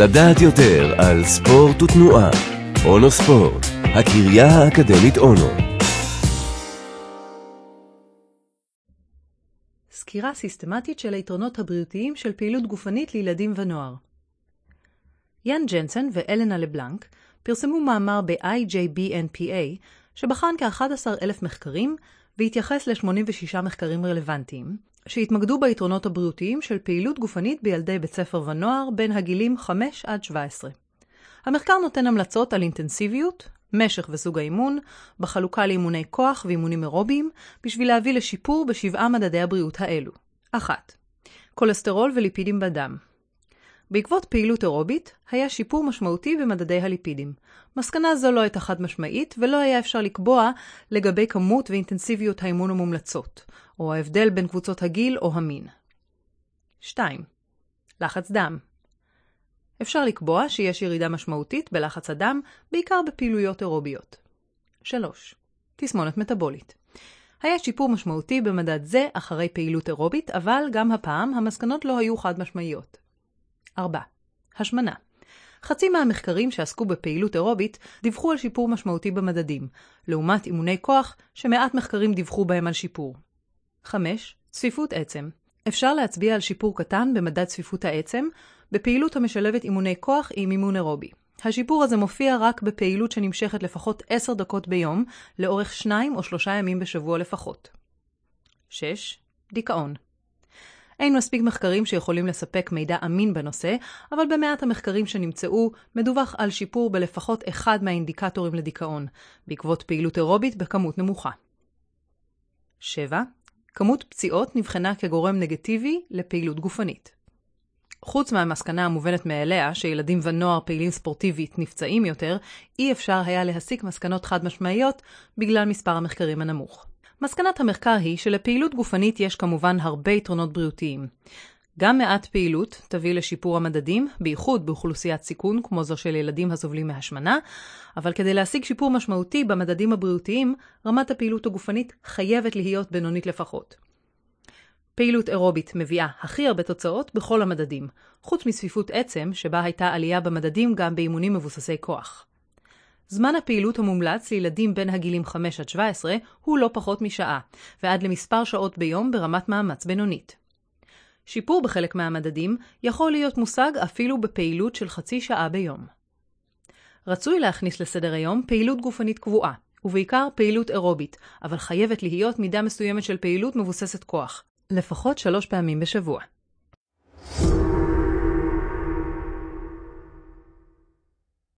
לדעת יותר על ספורט ותנועה. אונו ספורט, הקריה האקדמית אונו. סקירה סיסטמטית של היתרונות הבריאותיים של פעילות גופנית לילדים ונוער. יאן ג'נסן ואלנה לבלנק פרסמו מאמר ב-IJBNPA שבחן כ-11,000 מחקרים והתייחס ל-86 מחקרים רלוונטיים, שהתמקדו ביתרונות הבריאותיים של פעילות גופנית בילדי בית ספר ונוער בין הגילים 5 עד 17. המחקר נותן המלצות על אינטנסיביות, משך וסוג האימון, בחלוקה לאימוני כוח ואימונים אירוביים, בשביל להביא לשיפור בשבעה מדדי הבריאות האלו. 1. כולסטרול וליפידים בדם. בעקבות פעילות אירובית, היה שיפור משמעותי במדדי הליפידים. מסקנה זו לא הייתה חד משמעית, ולא היה אפשר לקבוע לגבי כמות ואינטנסיביות האימון המומלצות, או ההבדל בין קבוצות הגיל או המין. 2. לחץ דם אפשר לקבוע שיש ירידה משמעותית בלחץ הדם, בעיקר בפעילויות אירוביות. 3. תסמונת מטבולית היה שיפור משמעותי במדד זה אחרי פעילות אירובית, אבל גם הפעם המסקנות לא היו חד משמעיות. 4. השמנה חצי מהמחקרים שעסקו בפעילות אירובית דיווחו על שיפור משמעותי במדדים, לעומת אימוני כוח שמעט מחקרים דיווחו בהם על שיפור. 5. צפיפות עצם אפשר להצביע על שיפור קטן במדד צפיפות העצם, בפעילות המשלבת אימוני כוח עם אימון אירובי. השיפור הזה מופיע רק בפעילות שנמשכת לפחות 10 דקות ביום, לאורך 2 או 3 ימים בשבוע לפחות. 6. דיכאון אין מספיק מחקרים שיכולים לספק מידע אמין בנושא, אבל במעט המחקרים שנמצאו, מדווח על שיפור בלפחות אחד מהאינדיקטורים לדיכאון, בעקבות פעילות אירובית בכמות נמוכה. 7. כמות פציעות נבחנה כגורם נגטיבי לפעילות גופנית. חוץ מהמסקנה המובנת מאליה שילדים ונוער פעילים ספורטיבית נפצעים יותר, אי אפשר היה להסיק מסקנות חד משמעיות בגלל מספר המחקרים הנמוך. מסקנת המחקר היא שלפעילות גופנית יש כמובן הרבה יתרונות בריאותיים. גם מעט פעילות תביא לשיפור המדדים, בייחוד באוכלוסיית סיכון כמו זו של ילדים הסובלים מהשמנה, אבל כדי להשיג שיפור משמעותי במדדים הבריאותיים, רמת הפעילות הגופנית חייבת להיות בינונית לפחות. פעילות אירובית מביאה הכי הרבה תוצאות בכל המדדים, חוץ מצפיפות עצם, שבה הייתה עלייה במדדים גם באימונים מבוססי כוח. זמן הפעילות המומלץ לילדים בין הגילים 5 עד 17 הוא לא פחות משעה, ועד למספר שעות ביום ברמת מאמץ בינונית. שיפור בחלק מהמדדים יכול להיות מושג אפילו בפעילות של חצי שעה ביום. רצוי להכניס לסדר היום פעילות גופנית קבועה, ובעיקר פעילות אירובית, אבל חייבת להיות מידה מסוימת של פעילות מבוססת כוח, לפחות שלוש פעמים בשבוע.